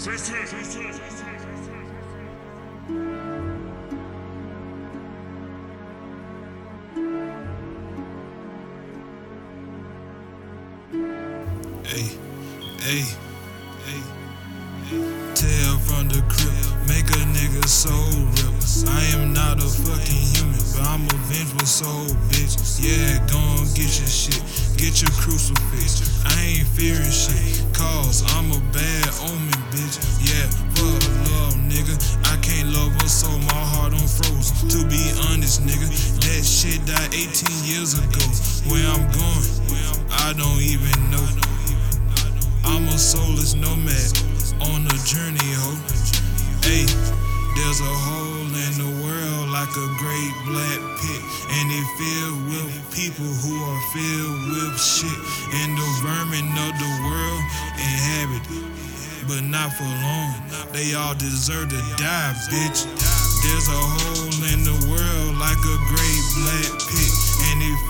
Hey, hey, hey, Tell from the crib, make a nigga soul rip. I am not a fucking human, but I'm a vengeful soul, bitch. Yeah, go and get your shit, get your crucifix. I ain't fearing shit, cause I'm a bad omen, years ago. Where I'm going, I don't even know. I'm a soulless nomad on a journey, ho. Hey, there's a hole in the world like a great black pit, and it filled with people who are filled with shit, and the vermin of the world inhabit it. But not for long, they all deserve to die, bitch. There's a hole in the world like a great black pit,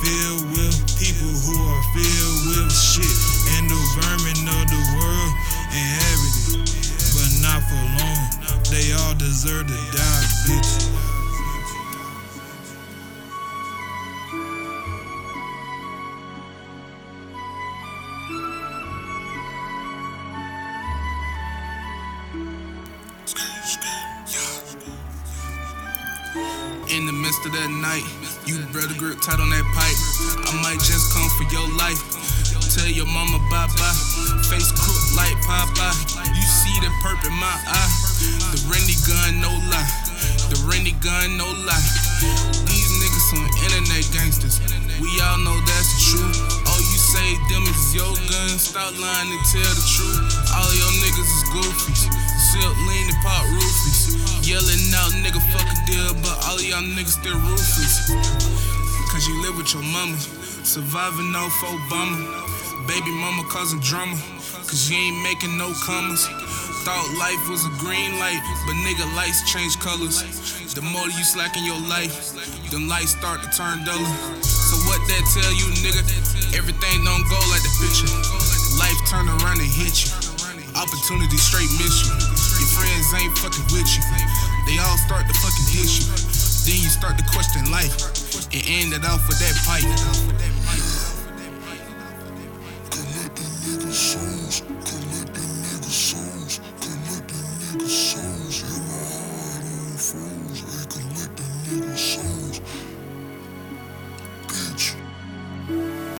filled with people who are filled with shit, and the vermin of the world inhabit it. But not for long, they all deserve to die, bitch. In the midst of that night, you better grip tight on that pipe. I might just come for your life. Tell your mama bye bye. Face crook like Popeye. You see the perp in my eye. The Rennie gun, no lie. The Rennie gun, no lie. These niggas some internet gangsters. We all know that's the truth. Oh, you say them is your gun. Stop lying and tell the truth. All your niggas is goofies. Y'all niggas still ruthless. Cause you live with your mama, surviving off Obama. Baby mama causing drama, cause you ain't making no commas. Thought life was a green light, but nigga, lights change colors. The more you slack in your life, them lights start to turn duller. So what that tell you, nigga? Everything don't go like the picture. Life turn around and hit you. Opportunity straight miss you. Your friends ain't fucking with you. They all start to fucking hit you. Then you start to question life and end it off with that pipe. Souls, you know, I don't fools, I collect the niggas'